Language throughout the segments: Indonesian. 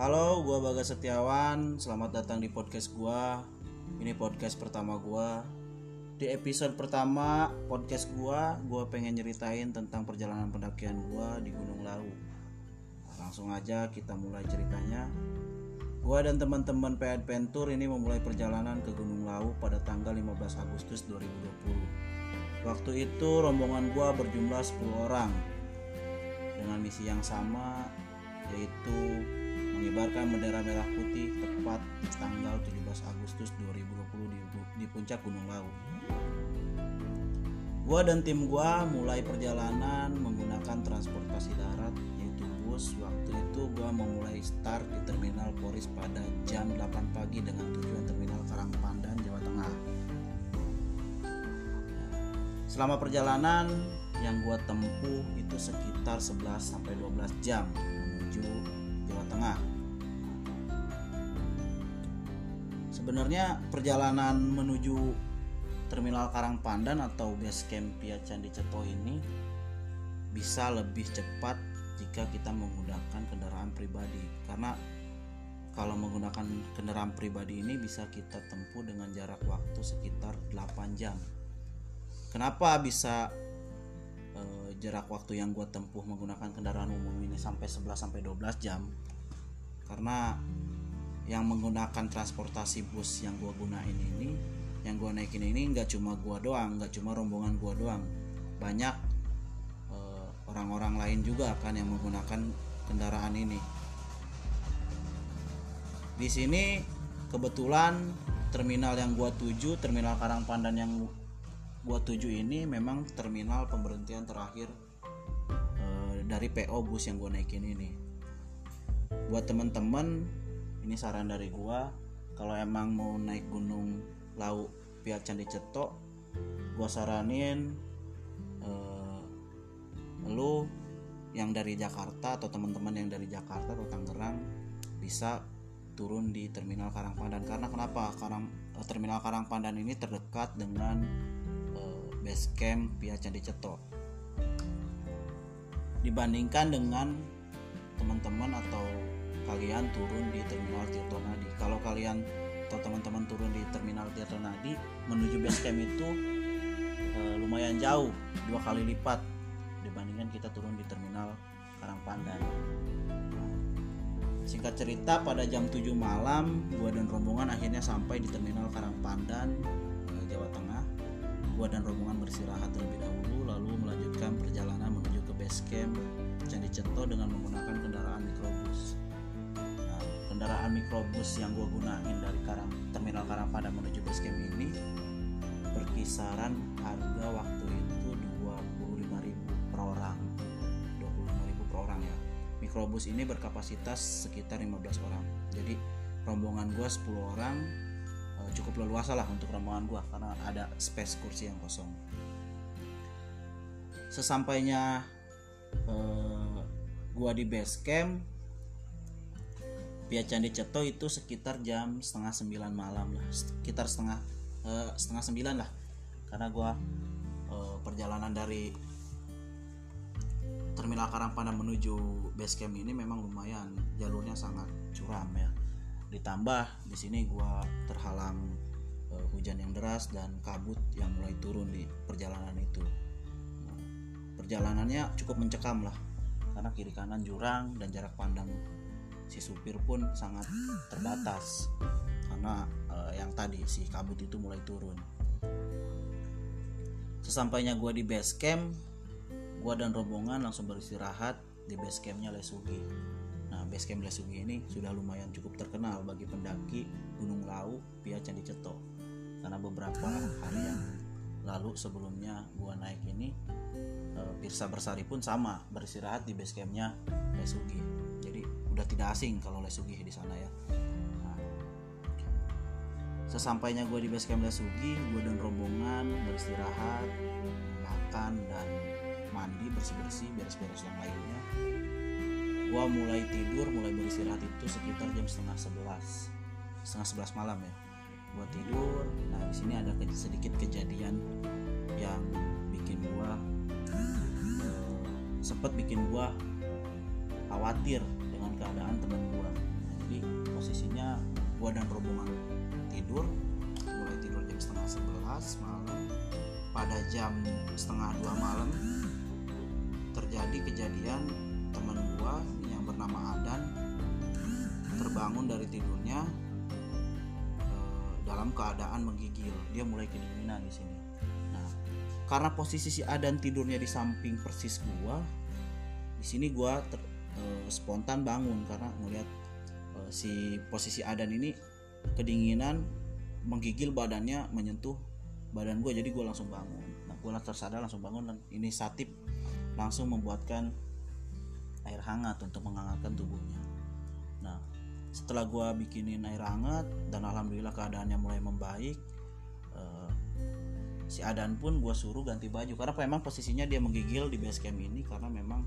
Halo, gua Bagas Setiawan. Selamat datang di podcast gua. Ini podcast pertama gua. Di episode pertama podcast gua, gua pengen nyeritain tentang perjalanan pendakian gua di Gunung Lawu. Langsung aja kita mulai ceritanya. Gua dan teman-teman PN Pentur ini memulai perjalanan ke Gunung Lawu pada tanggal 15 Agustus 2020. Waktu itu rombongan gua berjumlah 10 orang dengan misi yang sama yaitu mengibarkan bendera merah putih tepat tanggal 17 Agustus 2020 di, di puncak Gunung Lawu. Gua dan tim gua mulai perjalanan menggunakan transportasi darat yaitu bus. Waktu itu gua memulai start di Terminal Poris pada jam 8 pagi dengan tujuan Terminal Karangpandan, Jawa Tengah. Selama perjalanan yang gua tempuh itu sekitar 11 sampai 12 jam menuju Tengah. Sebenarnya perjalanan menuju Terminal Karangpandan atau base camp Pia Candi Ceto ini bisa lebih cepat jika kita menggunakan kendaraan pribadi karena kalau menggunakan kendaraan pribadi ini bisa kita tempuh dengan jarak waktu sekitar 8 jam. Kenapa bisa eh, jarak waktu yang gue tempuh menggunakan kendaraan umum ini sampai 11 sampai 12 jam? Karena yang menggunakan transportasi bus yang gue gunain ini yang gue naikin ini nggak cuma gue doang nggak cuma rombongan gue doang. Banyak eh, orang-orang lain juga kan yang menggunakan kendaraan ini. Di sini kebetulan terminal yang gua tuju terminal Karangpandan yang gua tuju ini memang terminal pemberhentian terakhir eh, dari PO bus yang gua naikin ini buat temen-temen ini saran dari gua kalau emang mau naik gunung Lau Pihak Candi Cetok gua saranin eh, lu yang dari Jakarta atau teman-teman yang dari Jakarta atau Tangerang bisa turun di Terminal Karangpandan karena kenapa? Karang eh, Terminal Karangpandan ini terdekat dengan eh, base camp Pihak Candi Cetok dibandingkan dengan teman-teman atau kalian turun di Terminal Tirto Nadi. Kalau kalian atau teman-teman turun di Terminal Tirto Nadi menuju base camp itu eh, lumayan jauh, dua kali lipat dibandingkan kita turun di Terminal Karangpandan. Singkat cerita pada jam 7 malam gua dan rombongan akhirnya sampai di Terminal Karangpandan, eh, Jawa Tengah. Gua dan rombongan bersirahat terlebih dahulu lalu melanjutkan perjalanan menuju ke base camp Candi Ceto dengan menggunakan kendaraan mikrobus. Kendaraan mikrobus yang gua gunain dari Karang Terminal Karangpandan menuju base camp ini berkisaran harga waktu itu 25.000 per orang. 25.000 per orang ya. Mikrobus ini berkapasitas sekitar 15 orang. Jadi rombongan gua 10 orang eh, cukup leluasa lah untuk rombongan gua karena ada space kursi yang kosong. Sesampainya eh, gua di base camp Pia Candi Ceto itu sekitar jam setengah sembilan malam lah sekitar setengah eh, setengah sembilan lah karena gua eh, perjalanan dari Terminal Karangpandan menuju base camp ini memang lumayan jalurnya sangat curam ya. Ditambah di sini gua terhalang eh, hujan yang deras dan kabut yang mulai turun di perjalanan itu. Perjalanannya cukup mencekam lah karena kiri kanan jurang dan jarak pandang si supir pun sangat terbatas karena eh, yang tadi si kabut itu mulai turun. Sesampainya gua di base camp, gua dan rombongan langsung beristirahat di base campnya Lesugi. Nah, base camp Lesugi ini sudah lumayan cukup terkenal bagi pendaki Gunung Lau via Candi Ceto. Karena beberapa hari yang lalu sebelumnya gua naik ini eh, Pirsa Bersari pun sama beristirahat di base campnya Lesugi. Jadi udah tidak asing kalau Lesugi di sana ya. Nah, sesampainya gue di base camp Lesugi, gue dan rombongan beristirahat, makan dan mandi bersih bersih beres-beres yang lainnya. Gua mulai tidur mulai beristirahat itu sekitar jam setengah sebelas setengah sebelas malam ya. Gua tidur nah di sini ada sedikit kejadian yang bikin gua eh, sempet bikin gua khawatir dengan keadaan teman gua. Posisinya gua dan rombongan tidur. Mulai tidur jam setengah sebelas malam. Pada jam setengah dua malam terjadi kejadian teman gua yang bernama Adan terbangun dari tidurnya eh, dalam keadaan menggigil. Dia mulai kedinginan di sini. Nah karena posisi si Adan tidurnya di samping persis gua di sini gua ter, eh, spontan bangun karena ngelihat eh, si posisi Adan ini kedinginan menggigil badannya menyentuh badan gue jadi gue langsung bangun. Nah gue langsung tersadar langsung bangun dan ini satip langsung membuatkan air hangat untuk menghangatkan tubuhnya. Nah setelah gue bikinin air hangat dan alhamdulillah keadaannya mulai membaik eh, si Adan pun gue suruh ganti baju. Karena memang posisinya dia menggigil di base camp ini karena memang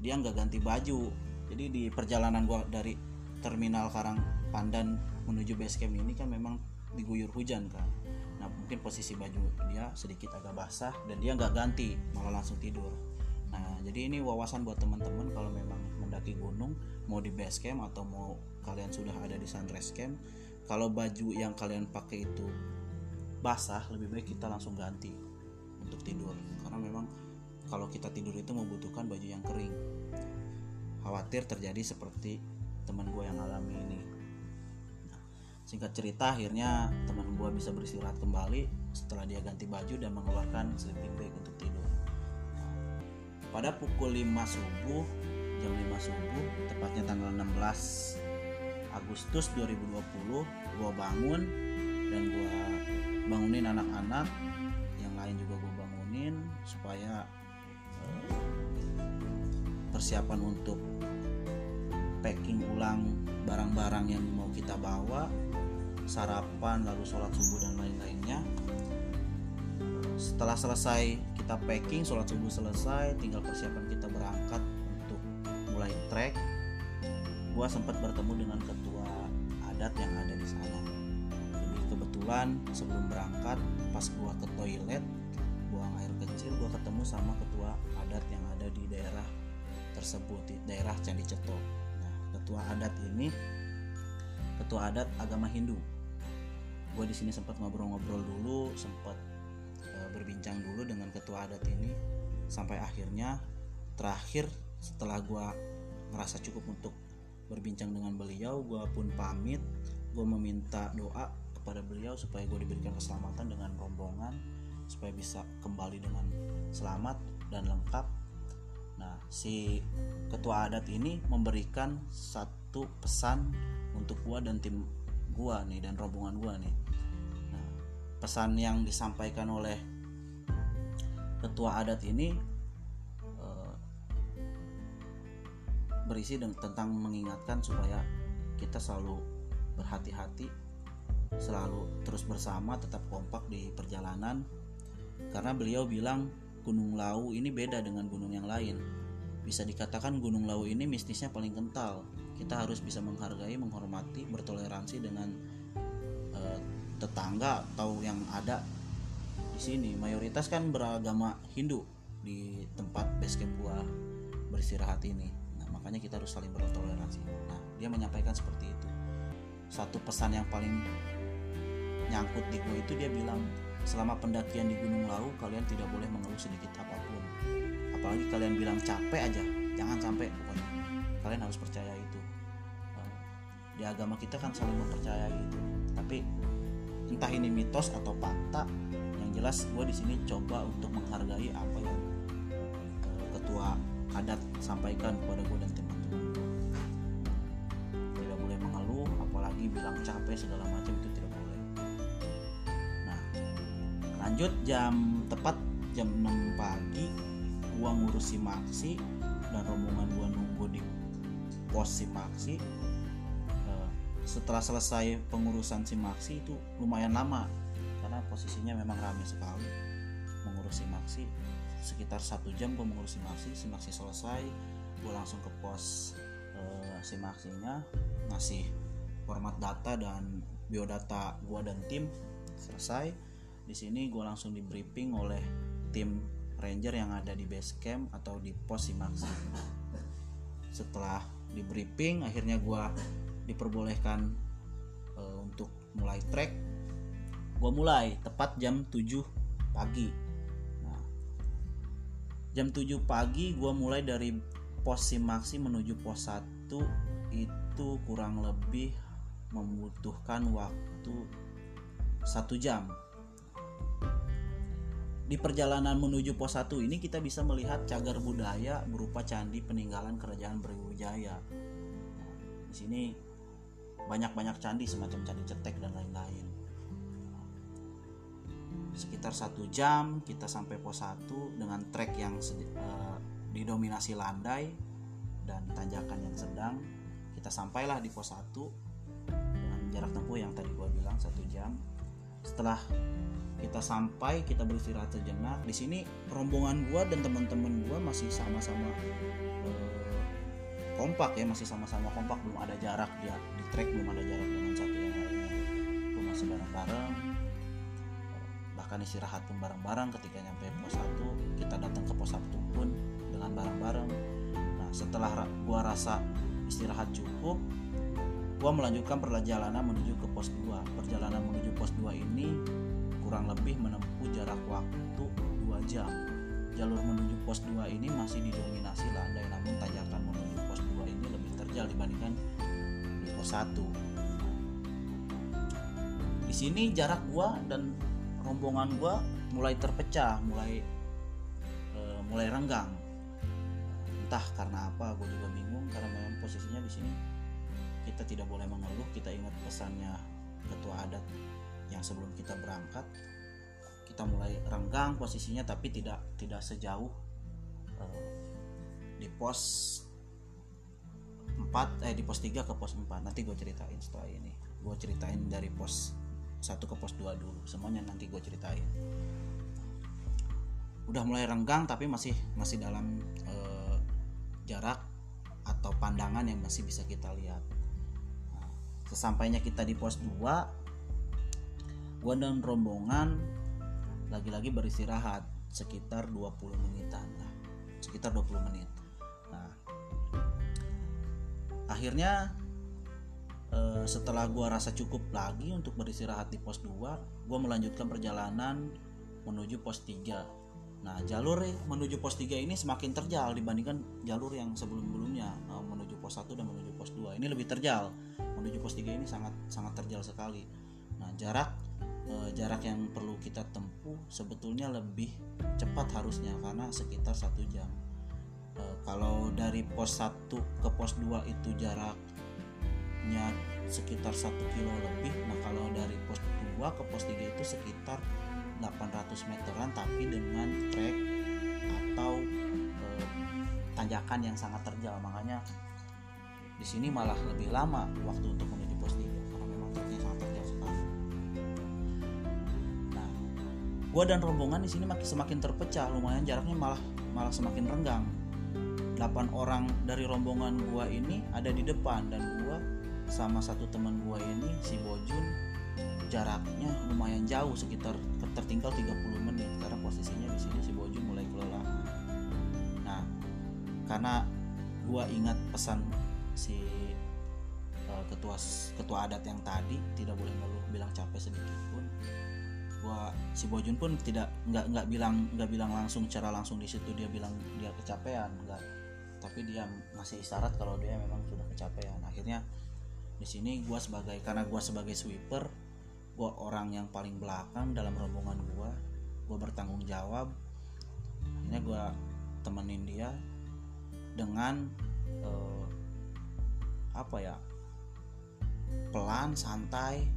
dia nggak ganti baju. Jadi di perjalanan gue dari terminal Karang Pandan menuju base camp ini kan memang diguyur hujan kan nah mungkin posisi baju dia sedikit agak basah dan dia nggak ganti malah langsung tidur. Nah jadi ini wawasan buat teman-teman kalau memang mendaki gunung mau di base camp atau mau kalian sudah ada di sunrise camp kalau baju yang kalian pakai itu basah lebih baik kita langsung ganti untuk tidur. Karena memang kalau kita tidur itu membutuhkan baju yang kering. Khawatir terjadi seperti teman gue yang alami ini. Singkat cerita akhirnya teman gue bisa beristirahat kembali setelah dia ganti baju dan mengeluarkan sleeping bag untuk tidur. Pada pukul 5 subuh jam 5 subuh tepatnya tanggal 16 Agustus 2020 gue bangun dan gue bangunin anak-anak. Yang lain juga gue bangunin supaya persiapan untuk packing ulang barang-barang yang mau kita bawa sarapan lalu sholat subuh dan lain-lainnya. Setelah selesai kita packing sholat subuh selesai tinggal persiapan kita berangkat untuk mulai trek. Gua sempat bertemu dengan ketua adat yang ada di sana. Jadi kebetulan sebelum berangkat pas gua ke toilet buang air kecil gua ketemu sama ketua adat yang ada di daerah tersebut di daerah Candi Cetok. Nah ketua adat ini ketua adat agama Hindu. Gue di sini sempat ngobrol-ngobrol dulu sempat e, berbincang dulu dengan ketua adat ini. Sampai akhirnya terakhir setelah gue merasa cukup untuk berbincang dengan beliau gue pun pamit. Gue meminta doa kepada beliau supaya gue diberikan keselamatan dengan rombongan supaya bisa kembali dengan selamat dan lengkap. Nah si ketua adat ini memberikan satu pesan untuk gue dan tim gua nih dan rombongan gua nih. Nah, pesan yang disampaikan oleh ketua adat ini uh, berisi tentang mengingatkan supaya kita selalu berhati-hati selalu terus bersama tetap kompak di perjalanan. Karena beliau bilang Gunung Lau ini beda dengan gunung yang lain. Bisa dikatakan Gunung Lau ini mistisnya paling kental. Kita harus bisa menghargai menghormati bertoleransi dengan uh, tetangga atau yang ada di sini. Mayoritas kan beragama Hindu di tempat base camp gua beristirahat ini. Nah makanya kita harus saling bertoleransi. Nah dia menyampaikan seperti itu. Satu pesan yang paling nyangkut di gua itu dia bilang selama pendakian di Gunung Lau kalian tidak boleh mengeluh sedikit apa pun. Apalagi kalian bilang capek aja jangan sampai. Pokoknya kalian harus percaya itu. Di agama kita kan saling mempercayai itu. Tapi entah ini mitos atau fakta yang jelas gue di sini coba untuk menghargai apa yang uh, ketua adat sampaikan kepada gue dan teman-teman. Tidak boleh mengeluh apalagi bilang capek segala macam itu lanjut jam tepat jam 6 pagi gua ngurus si Maxi dan rombongan gua nunggu di pos si Maxi setelah selesai pengurusan si Maxi itu lumayan lama karena posisinya memang ramai sekali. Mengurus si Maxi sekitar satu jam gue mengurus si Maxi si Maxi selesai gue langsung ke pos uh, si Maxinya ngasih format data dan biodata gue dan tim selesai di sini gue langsung di briefing oleh tim ranger yang ada di base camp atau di pos si Maxi setelah di briefing akhirnya gue diperbolehkan uh, untuk mulai trek. Gue mulai tepat jam 7 pagi. Nah, jam 7 pagi gue mulai dari pos Simaksi menuju pos 1 itu kurang lebih membutuhkan waktu satu jam di perjalanan menuju pos 1 ini kita bisa melihat cagar budaya berupa candi peninggalan kerajaan Brawijaya. Di sini banyak-banyak candi semacam candi cetek dan lain-lain. Sekitar satu jam kita sampai pos 1 dengan trek yang uh, didominasi landai dan tanjakan yang sedang. Kita sampailah di pos 1 dengan jarak tempuh yang tadi gua bilang satu jam. Setelah kita sampai kita beristirahat sejenak. Di sini rombongan gua dan teman-teman gua masih sama-sama uh, kompak ya masih sama-sama kompak. Belum ada jarak dia di trek belum ada jarak dengan satu yang lainnya. Gua masih bareng-bareng bahkan istirahat pun bareng-bareng. Ketika nyampe pos 1 kita datang ke pos 1 pun dengan bareng-bareng. Nah setelah gua rasa istirahat cukup gua melanjutkan perjalanan menuju ke pos 2 perjalanan menuju pos 2 ini kurang lebih menempuh jarak waktu 2 jam. Jalur menuju pos 2 ini masih didominasi landai namun tanjakan menuju pos 2 ini lebih terjal dibandingkan di pos 1. Di sini jarak gua dan rombongan gua mulai terpecah, mulai e, mulai renggang. Entah karena apa, gue juga bingung karena memang posisinya di sini kita tidak boleh mengeluh, kita ingat pesannya ketua adat yang sebelum kita berangkat kita mulai renggang posisinya tapi tidak tidak sejauh uh, di pos 4 eh di pos 3 ke pos 4 nanti gue ceritain setelah ini. Gue ceritain dari pos 1 ke pos 2 dulu. Semuanya nanti gue ceritain. Udah mulai renggang tapi masih masih dalam uh, jarak atau pandangan yang masih bisa kita lihat. Nah, sesampainya kita di pos 2 gue dan rombongan lagi-lagi beristirahat sekitar 20 menitan. Lah sekitar 20 menit. Nah akhirnya eh, setelah gue rasa cukup lagi untuk beristirahat di pos 2 gue melanjutkan perjalanan menuju pos 3 nah jalur menuju pos 3 ini semakin terjal dibandingkan jalur yang sebelum-sebelumnya eh, menuju pos 1 dan menuju pos 2 ini lebih terjal. Menuju pos 3 ini sangat sangat terjal sekali. Nah jarak e, jarak yang perlu kita tempuh sebetulnya lebih cepat harusnya karena sekitar satu jam. E, kalau dari pos 1 ke pos 2 itu jaraknya sekitar satu kilo lebih nah kalau dari pos 2 ke pos 3 itu sekitar 800 meteran tapi dengan trek atau e, tanjakan yang sangat terjal. Makanya di sini malah lebih lama waktu untuk menuju pos 3 gue dan rombongan di sini makin semakin terpecah lumayan jaraknya malah malah semakin renggang. 8 orang dari rombongan gue ini ada di depan dan gue sama satu teman gue ini si Bojun jaraknya lumayan jauh sekitar tertinggal 30 menit karena posisinya di sini si Bojun mulai kelelahan. Nah karena gue ingat pesan si uh, ketua ketua adat yang tadi tidak boleh ngeluh bilang capek sedikit gua si Bojun pun tidak nggak nggak bilang nggak bilang langsung secara langsung di situ dia bilang dia kecapean nggak. Tapi dia masih isyarat kalau dia memang sudah kecapean. Akhirnya di sini gua sebagai karena gua sebagai sweeper gua orang yang paling belakang dalam rombongan gua gua bertanggung jawab. Akhirnya gua temenin dia dengan uh, apa ya pelan santai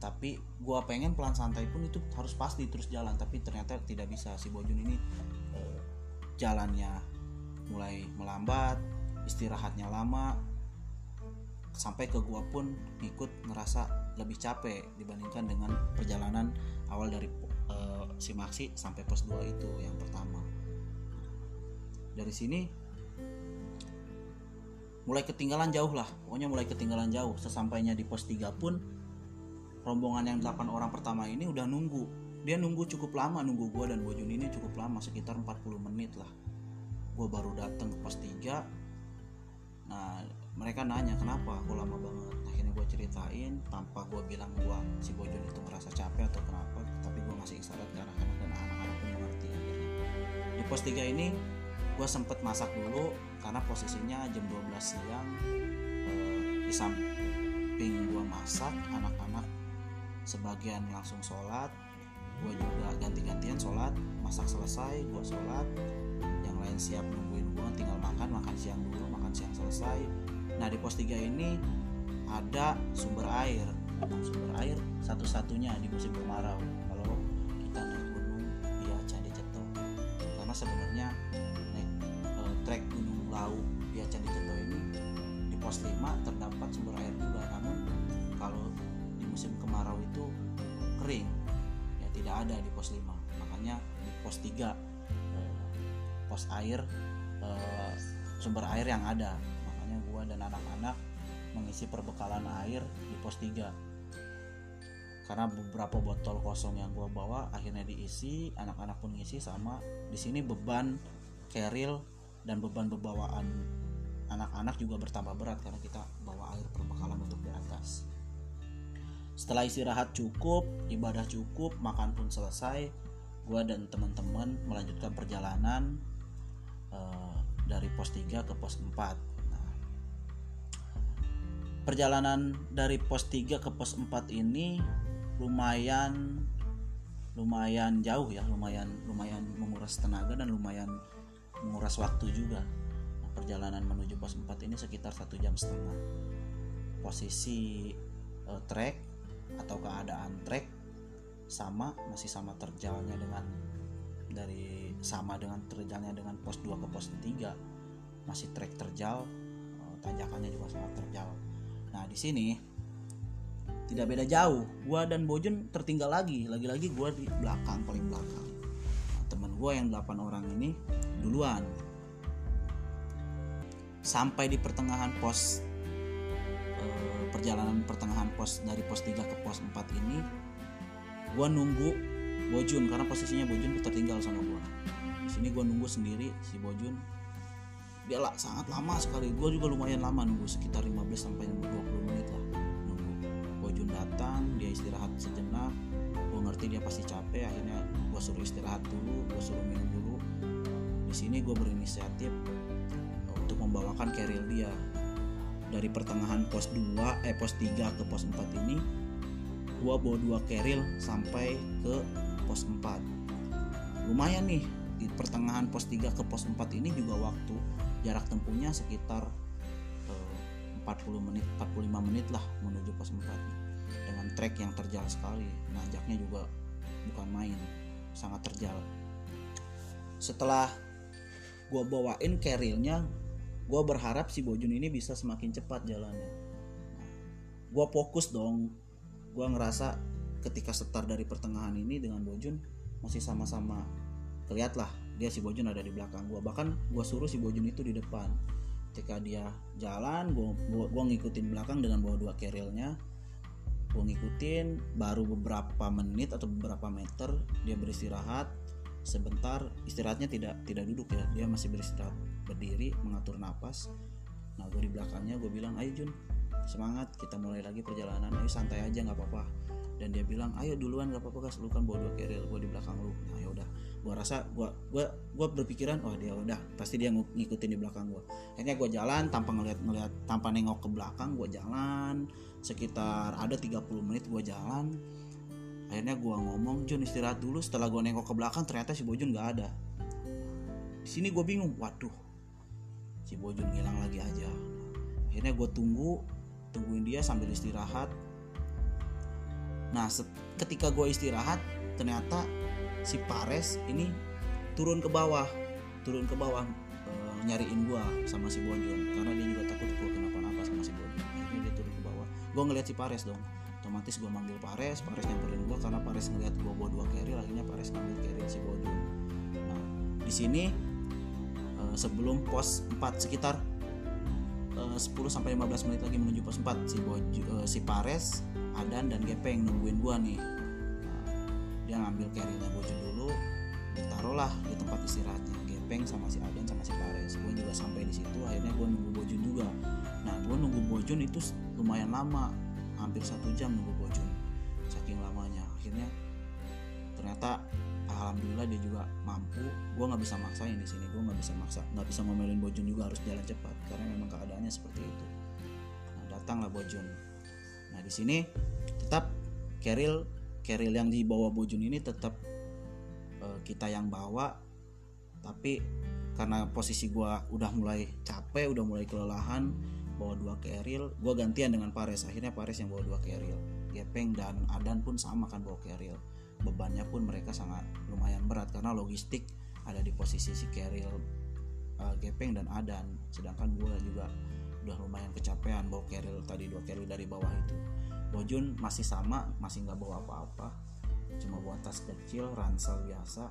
tapi gua pengen pelan santai pun itu harus pasti terus jalan. Tapi ternyata tidak bisa. Si Bojun ini eh, jalannya mulai melambat istirahatnya lama. Sampai ke gua pun ikut ngerasa lebih capek dibandingkan dengan perjalanan awal dari eh, si Maxi sampai pos 2 itu yang pertama. Dari sini mulai ketinggalan jauh lah. Pokoknya mulai ketinggalan jauh. Sesampainya di pos 3 pun rombongan yang 8 orang pertama ini udah nunggu. Dia nunggu cukup lama nunggu gue dan Bojun ini cukup lama sekitar 40 menit lah. Gue baru datang ke pos 3 nah mereka nanya kenapa aku lama banget? Akhirnya gue ceritain tanpa gue bilang gue si Bojon itu ngerasa capek atau kenapa? Tapi gue ngasih isyarat ke anak-anak dan anak-anak pun mengerti akhirnya. Di pos 3 ini gue sempet masak dulu karena posisinya jam 12 siang. Eh, di samping gue masak anak-anak sebagian langsung sholat gue juga ganti-gantian sholat masak selesai gue sholat yang lain siap nungguin gue tinggal makan makan siang dulu makan siang selesai. Nah di pos 3 ini ada sumber air. Nah, sumber air satu-satunya di musim kemarau. Kalau kita naik gunung via Candi Ceto karena sebenarnya naik e, trek gunung Lau via Candi Ceto ini di pos 5 terdapat sumber air juga. Namun musim kemarau itu kering. Ya tidak ada di pos 5 makanya di pos 3 e, pos air e, sumber air yang ada. Makanya gua dan anak-anak mengisi perbekalan air di pos 3 karena beberapa botol kosong yang gue bawa akhirnya diisi anak-anak pun ngisi sama. Di sini beban keril dan beban bebawaan anak-anak juga bertambah berat karena kita setelah istirahat cukup ibadah cukup makan pun selesai gue dan teman-teman melanjutkan perjalanan uh, dari pos 3 ke pos 4 perjalanan dari pos 3 ke pos 4 ini lumayan lumayan jauh ya lumayan lumayan menguras tenaga dan lumayan menguras waktu juga. Nah, perjalanan menuju pos 4 ini sekitar satu jam setengah. Posisi uh, trek atau keadaan trek sama masih sama terjalnya dengan dari sama dengan terjalnya dengan pos 2 ke pos 3 masih trek terjal uh, tanjakannya juga sangat terjal Nah di sini tidak beda jauh. Gua dan Bojon tertinggal lagi. Lagi-lagi gua di belakang paling belakang. Nah, teman gua yang 8 orang ini duluan. Sampai di pertengahan pos eh, perjalanan pertengahan pos dari pos 3 ke pos 4 ini gua nunggu Bojun karena posisinya Bojun tertinggal sama gua. Di sini gua nunggu sendiri si Bojun. Dia lah sangat lama sekali. Gue juga lumayan lama nunggu sekitar 15 sampai 20 menit lah nunggu Bojun datang dia istirahat sejenak. Gue ngerti dia pasti capek akhirnya gue suruh istirahat dulu gue suruh minum dulu. Di sini gue berinisiatif untuk membawakan keril dia dari pertengahan pos 2 eh pos 3 ke pos 4 ini gue bawa dua keril sampai ke pos 4 lumayan nih di pertengahan pos 3 ke pos 4 ini juga waktu jarak tempuhnya sekitar eh, 40 menit 45 menit lah menuju pos 4 dengan trek yang terjal sekali. Nanjaknya juga bukan main sangat terjal. Setelah gue bawain carriernya gue berharap si Bojun ini bisa semakin cepat jalannya. Gue fokus dong. Gue ngerasa ketika setar dari pertengahan ini dengan Bojun masih sama-sama kelihat lah dia si Bojun ada di belakang gue bahkan gue suruh si Bojun itu di depan. Ketika dia jalan gue gua, ngikutin belakang dengan bawa dua kerilnya. Gue ngikutin baru beberapa menit atau beberapa meter dia beristirahat. Sebentar istirahatnya tidak tidak duduk ya dia masih beristirahat berdiri mengatur nafas nah gue di belakangnya gue bilang ayo Jun semangat kita mulai lagi perjalanan. Ayo santai aja nggak apa-apa. Dan dia bilang ayo duluan nggak apa-apa gas lu kan bawa dua keril gue di belakang lu. Nah ya udah. Gue rasa gue gue gue berpikiran oh dia udah. Pasti dia ngikutin di belakang gue akhirnya gue jalan tanpa ngeliat ngeliat tanpa nengok ke belakang gue jalan. Sekitar ada 30 menit gue jalan. Akhirnya gue ngomong Jun istirahat dulu. Setelah gue nengok ke belakang ternyata si Bojun nggak ada. Di sini gue bingung waduh si Bojun ngilang lagi aja. Akhirnya gue tunggu tungguin dia sambil istirahat. Nah ketika gue istirahat ternyata si Pares ini turun ke bawah turun ke bawah e, nyariin gua sama si Bonjon karena dia juga takut gua kenapa-napa sama si Bonjon akhirnya dia turun ke bawah. Gua ngeliat si Pares dong. Otomatis gua manggil Pares Pares nyamperin gua karena Pares ngeliat gua bawa dua carry akhirnya Pares ngambil carry si Bonjon nah di sini e, sebelum pos 4 sekitar e, 10 sampai 15 menit lagi menuju pos 4 si Bojo, e, si Pares Adan dan Gepeng nungguin gua nih. Dia ngambil carry-nya Bojo dulu taruhlah di tempat istirahatnya Gepeng sama si Adan sama si Pares. Gue juga sampai di situ akhirnya gue nunggu Bojun juga. Nah gue nunggu Bojun itu lumayan lama hampir satu jam nunggu Bojun saking lamanya. Akhirnya ternyata alhamdulillah dia juga mampu. Gue nggak bisa maksain di sini. Gue nggak bisa maksa nggak bisa ngomelin Bojun juga harus jalan cepat karena memang keadaannya seperti itu. Nah, datanglah Bojun nah di sini tetap Keril Keril yang dibawa Bojun ini tetap uh, kita yang bawa. Tapi karena posisi gue udah mulai capek udah mulai kelelahan bawa dua keril gue gantian dengan Pares. Akhirnya Pares yang bawa dua keril. Gepeng dan Adan pun sama kan bawa keril bebannya pun mereka sangat lumayan berat karena logistik ada di posisi si keril uh, Gepeng dan Adan. Sedangkan gue juga udah lumayan kecapean bawa keril tadi dua keril dari bawah itu. Bojun masih sama masih nggak bawa apa-apa. Cuma bawa tas kecil ransel biasa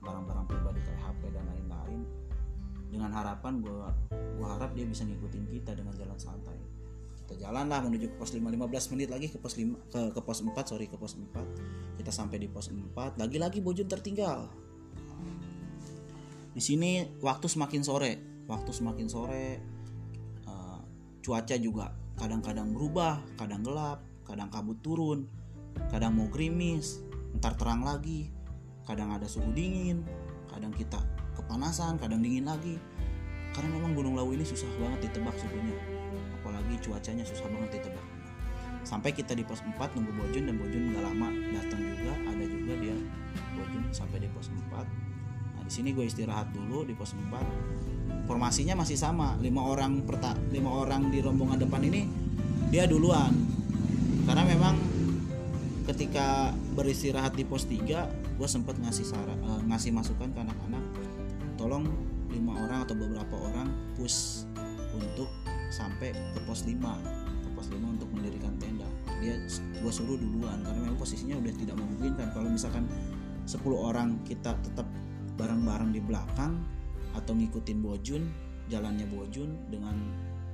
barang-barang pribadi kayak HP dan lain-lain. Dengan harapan gue gue harap dia bisa ngikutin kita dengan jalan santai kita jalan lah menuju ke pos 5 15 menit lagi ke pos 5 ke, ke pos 4 sorry ke pos 4 kita sampai di pos 4 lagi-lagi Bojun tertinggal. Di sini waktu semakin sore waktu semakin sore uh, cuaca juga kadang-kadang berubah kadang gelap kadang kabut turun kadang mau gerimis ntar terang lagi kadang ada suhu dingin kadang kita kepanasan kadang dingin lagi. Karena memang Gunung Lawu ini susah banget ditebak suhunya apalagi cuacanya susah banget ditebak sampai kita di pos 4 nunggu Bojun dan Bojun nggak lama datang juga ada juga dia Bojun sampai di pos 4 nah di sini gue istirahat dulu di pos 4 formasinya masih sama lima orang perta lima orang di rombongan depan ini dia duluan. Karena memang ketika beristirahat di pos 3 gue sempat ngasih saran uh, ngasih masukan ke anak-anak tolong lima orang atau beberapa orang push untuk sampai ke pos 5 ke pos 5 untuk mendirikan tenda. Dia gue suruh duluan karena memang posisinya udah tidak memungkinkan. Kalau misalkan 10 orang kita tetap bareng-bareng di belakang atau ngikutin Bojun jalannya Bojun dengan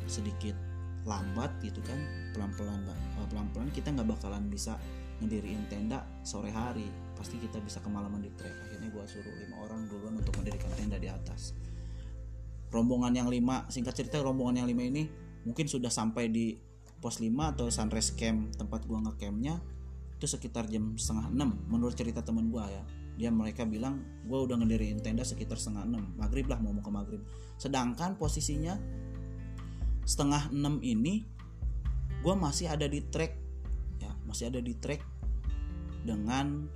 sedikit lambat gitu kan pelan-pelan pelan-pelan kita nggak bakalan bisa ngediriin tenda sore hari. Pasti kita bisa kemalaman di trek. Akhirnya gue suruh lima orang duluan untuk mendirikan tenda di atas rombongan yang lima singkat cerita rombongan yang lima ini mungkin sudah sampai di pos 5 atau sunrise camp tempat gua ngecampnya itu sekitar jam setengah enam menurut cerita temen gua ya dia mereka bilang gua udah ngediriin tenda sekitar setengah enam maghrib lah mau mau ke maghrib sedangkan posisinya setengah enam ini gue masih ada di track ya masih ada di track dengan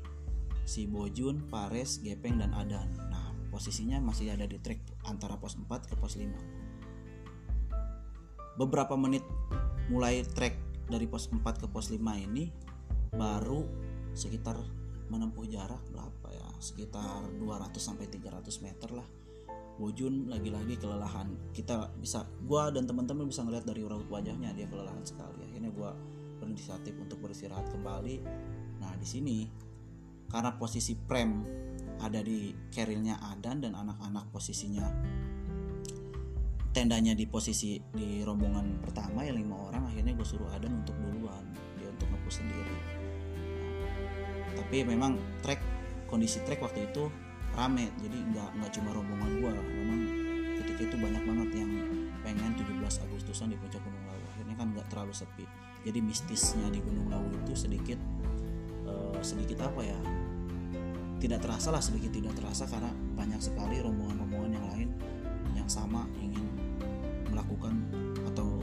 si Bojun, Pares, Gepeng dan Adan. Nah, posisinya masih ada di track antara pos 4 ke pos 5. Beberapa menit mulai track dari pos 4 ke pos 5 ini baru sekitar menempuh jarak berapa ya? Sekitar 200 sampai 300 meter lah Bojun lagi-lagi kelelahan kita bisa gua dan teman-teman bisa ngeliat dari raut wajahnya dia kelelahan sekali akhirnya gua berinisiatif untuk beristirahat kembali nah di sini karena posisi prem ada di kerilnya Adan dan anak-anak posisinya. Tendanya di posisi di rombongan pertama ya lima orang akhirnya gue suruh Adan untuk duluan. Dia untuk ngepus sendiri. Tapi memang trek kondisi trek waktu itu rame jadi nggak nggak cuma rombongan gua. Memang ketika itu banyak banget yang pengen 17 Agustusan di puncak Gunung Lawu. Akhirnya kan nggak terlalu sepi. Jadi mistisnya di Gunung Lawu itu sedikit uh, sedikit apa ya tidak terasa lah sedikit tidak terasa karena banyak sekali rombongan-rombongan yang lain yang sama ingin melakukan atau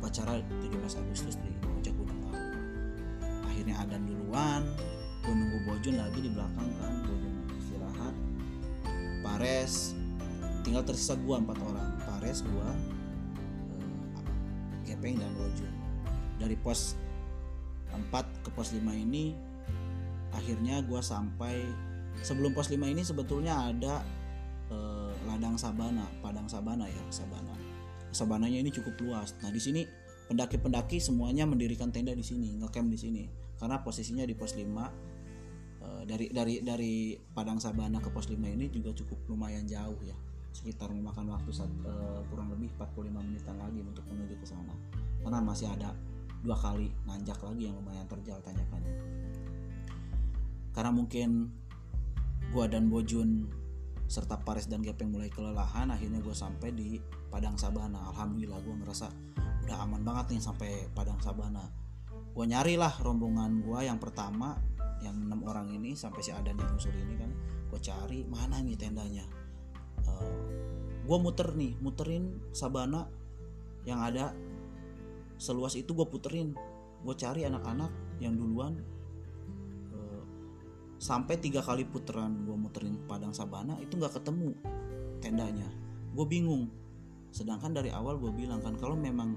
upacara 17 Agustus di puncak Gunung Lawu akhirnya Adan duluan gue nunggu Bojun lagi di belakang kan Bojun Pares tinggal tersisa gua empat orang Pares gua eh, Gepeng dan Rojo dari pos 4 ke pos 5 ini akhirnya gua sampai sebelum pos 5 ini sebetulnya ada eh, ladang sabana padang sabana ya sabana. Sabananya ini cukup luas. Nah di sini pendaki-pendaki semuanya mendirikan tenda di sini ngecamp di sini. Karena posisinya di pos 5 Eh, dari dari dari Padang Sabana ke pos 5 ini juga cukup lumayan jauh ya. Sekitar memakan waktu saat, uh, kurang lebih 45 menitan lagi untuk menuju ke sana. Karena masih ada dua kali nanjak lagi yang lumayan terjal tanjakannya karena mungkin gua dan Bojun serta Paris dan Gepeng mulai kelelahan akhirnya gue sampai di Padang Sabana. Alhamdulillah gue ngerasa udah aman banget nih sampai Padang Sabana. Gue nyari lah rombongan gue yang pertama yang enam orang ini sampai si Adan yang nyusul ini kan. Gue cari mana nih tendanya. Uh, eh, gue muter nih muterin Sabana yang ada. Seluas itu gue puterin. Gue cari anak-anak yang duluan sampai tiga kali puteran gue muterin Padang Sabana itu nggak ketemu tendanya. Gue bingung. Sedangkan dari awal gue bilang kan kalau memang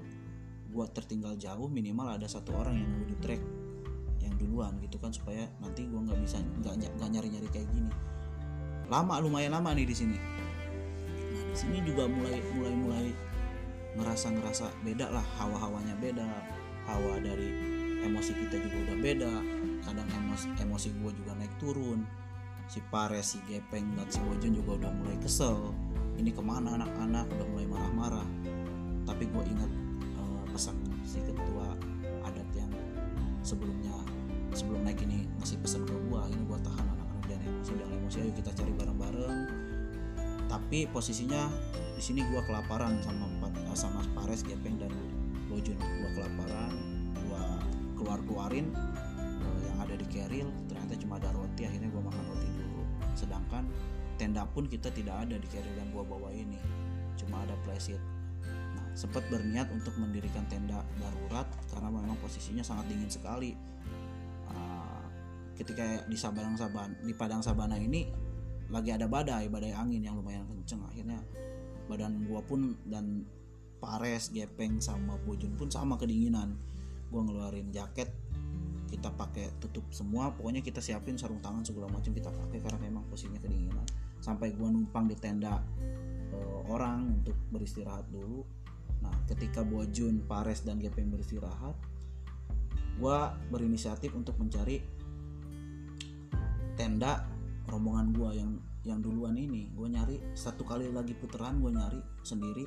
gue tertinggal jauh minimal ada satu orang yang gue track yang duluan gitu kan supaya nanti gue nggak bisa nggak nyari nyari kayak gini. Lama lumayan lama nih di sini. Nah di sini juga mulai mulai mulai ngerasa ngerasa beda lah hawa hawanya beda hawa dari emosi kita juga udah beda emosi, emosi gue juga naik turun. Si Pares si Gepeng dan si Bojon juga udah mulai kesel. Ini ke mana anak-anak? Udah mulai marah-marah. Tapi gue ingat uh, pesan si ketua adat yang sebelumnya sebelum naik ini ngasih pesan ke gue ini buat tahan anak-anak dan emosi dan emosi ayo kita cari bareng-bareng. Tapi posisinya di sini gue kelaparan sama empat sama Pares Gepeng dan Bojon gue kelaparan gue keluar keluarin keril ternyata cuma ada roti akhirnya gue makan roti dulu. Sedangkan tenda pun kita tidak ada di keril yang gue bawa ini cuma ada playset nah sempat berniat untuk mendirikan tenda darurat karena memang posisinya sangat dingin sekali. Uh, ketika di Sabang Saban di Padang Sabana ini lagi ada badai badai angin yang lumayan kenceng. Akhirnya badan gua pun dan Pares, Gepeng sama Bojun pun sama kedinginan. Gue ngeluarin jaket kita pakai tutup semua pokoknya kita siapin sarung tangan segala macam kita pakai karena memang posisinya kedinginan. Sampai gua numpang di tenda uh, orang untuk beristirahat dulu. Nah ketika Bojun, Pares dan Gepeng beristirahat gua berinisiatif untuk mencari tenda rombongan gua yang yang duluan ini. Gue nyari satu kali lagi puteran gue nyari sendiri.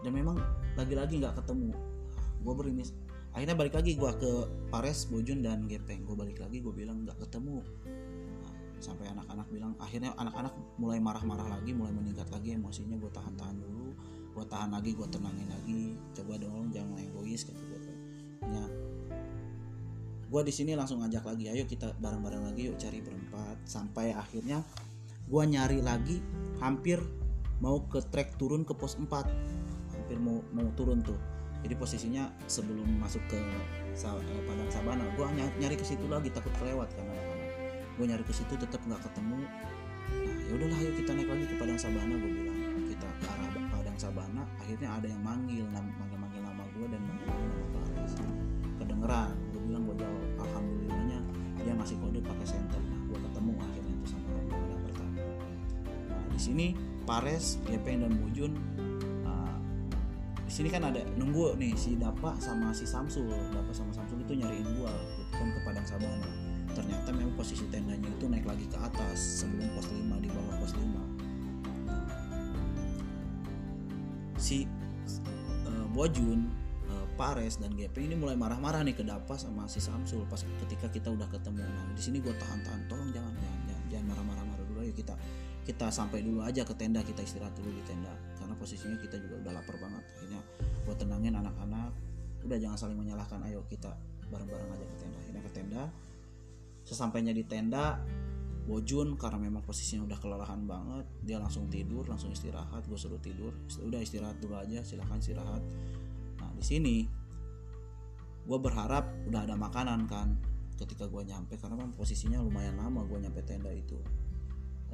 Dan memang lagi-lagi nggak ketemu. Gue berinis akhirnya balik lagi gue ke Pares Bojun dan Gepeng. Gue balik lagi gue bilang nggak ketemu. Nah, sampai anak-anak bilang akhirnya anak-anak mulai marah-marah lagi mulai meningkat lagi emosinya. Gue tahan-tahan dulu gue tahan lagi gue tenangin lagi. Coba dong jangan egois kata gue ya gue di sini langsung ngajak lagi ayo kita bareng-bareng lagi yuk cari berempat. Sampai akhirnya gue nyari lagi hampir mau ke trek turun ke pos 4 hampir mau mau turun tuh jadi posisinya sebelum masuk ke eh, padang sabana gue nyari ke situ lagi takut kelewat karena gue nyari ke situ tetap nggak ketemu. Nah ya udahlah ayo kita naik lagi ke padang sabana gue bilang. Kita ke arah padang sabana akhirnya ada yang manggil manggil manggil nama gue dan manggil manggil nama Paris kedengeran gue bilang gue jawab alhamdulillahnya dia ngasih kode pakai center nah gue ketemu akhirnya itu sama rombongan yang pertama. Nah di sini Pares, Gepeng dan Bujun di sini kan ada nunggu nih si Dapa sama si Samsul. Dapa sama Samsul itu nyariin gua gitu kan ke Padang Sabana. Ternyata memang posisi tendanya itu naik lagi ke atas sebelum pos 5 di bawah pos 5 si uh, Bojun uh, Pares dan GP ini mulai marah-marah nih ke Dapa sama si Samsul pas ketika kita udah ketemu. Nah di sini gua tahan-tahan tolong jangan jangan kita sampai dulu aja ke tenda kita istirahat dulu di tenda. Karena posisinya kita juga udah lapar banget. Akhirnya buat tenangin anak-anak. Udah jangan saling menyalahkan. Ayo kita bareng-bareng aja ke tenda. Akhirnya ke tenda. Sesampainya di tenda Bojun karena memang posisinya udah kelelahan banget dia langsung tidur langsung istirahat. Gue suruh tidur. Udah istirahat dulu aja silahkan istirahat. Nah di sini gue berharap udah ada makanan kan ketika gue nyampe. Karena memang posisinya lumayan lama gue nyampe tenda itu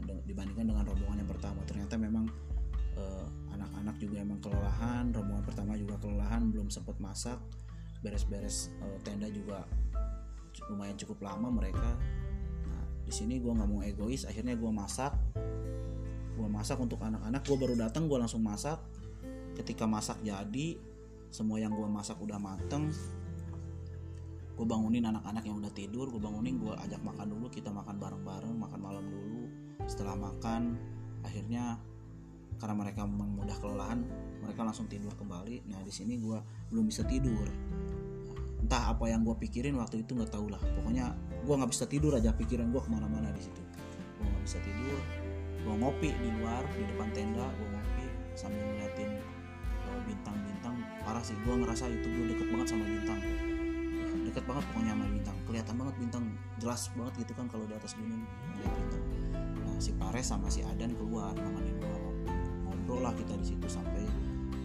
dibandingkan dengan rombongan yang pertama. Ternyata memang uh, anak-anak juga emang kelelahan rombongan pertama juga kelelahan belum sempat masak. Beres-beres uh, tenda juga lumayan cukup lama mereka. Nah di sini gue nggak mau egois akhirnya gue masak. Gue masak untuk anak-anak gue baru datang gue langsung masak. Ketika masak jadi semua yang gue masak udah mateng. Gue bangunin anak-anak yang udah tidur gue bangunin gue ajak makan dulu kita makan bareng-bareng makan malam dulu setelah makan akhirnya karena mereka mudah kelelahan mereka langsung tidur kembali. Nah di sini gue belum bisa tidur. Entah apa yang gue pikirin waktu itu nggak tahu lah. Pokoknya gue nggak bisa tidur aja pikiran gue ke mana-mana di situ. Gue nggak bisa tidur gue ngopi di luar di depan tenda gue ngopi sambil ngeliatin uh, bintang-bintang. Parah sih gue ngerasa itu gue deket banget sama bintang. Deket banget pokoknya sama bintang. Kelihatan banget bintang jelas banget gitu kan kalau di atas gunung bintang si Pares sama si Adan keluar nemenin gue ngobrol lah kita di situ sampai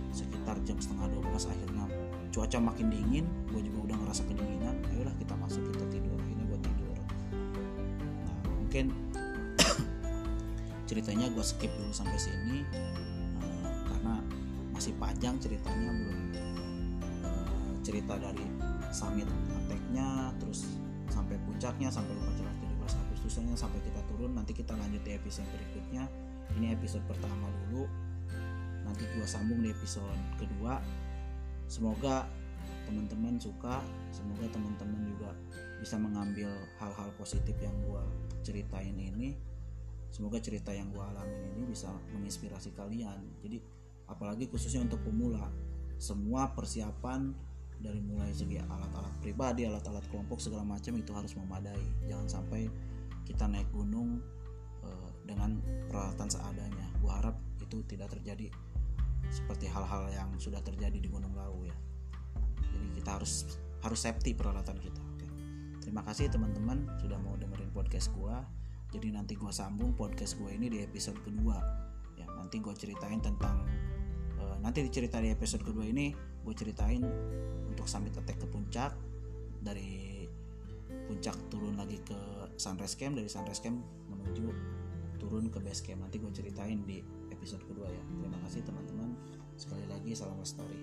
sekitar jam setengah 12 akhirnya cuaca makin dingin gue juga udah ngerasa kedinginan ayolah kita masuk kita tidur akhirnya gue tidur. Nah mungkin ceritanya gue skip dulu sampai sini uh, karena masih panjang ceritanya belum uh, cerita dari summit attack-nya terus sampai puncaknya sampai upacara 17 Agustusnya sampai kita nanti kita lanjut di episode berikutnya. Ini episode pertama dulu. Nanti gue sambung di episode kedua. Semoga teman-teman suka semoga teman-teman juga bisa mengambil hal-hal positif yang gue ceritain ini. Semoga cerita yang gue alamin ini bisa menginspirasi kalian. Jadi apalagi khususnya untuk pemula. Semua persiapan dari mulai segi alat-alat pribadi alat-alat kelompok segala macam itu harus memadai. Jangan sampai kita naik gunung uh, dengan peralatan seadanya. Gue harap itu tidak terjadi seperti hal-hal yang sudah terjadi di Gunung Lawu ya. Jadi kita harus harus safety peralatan kita oke? Terima kasih teman-teman sudah mau dengerin podcast gua. Jadi nanti gua sambung podcast gua ini di episode kedua ya. Nanti gua ceritain tentang uh, nanti dicerita di episode kedua ini gue ceritain untuk summit attack ke puncak dari puncak turun lagi ke sunrise camp dari sunrise camp menuju turun ke base camp. Nanti gue ceritain di episode kedua ya. Terima kasih teman-teman. Sekali lagi salam lestari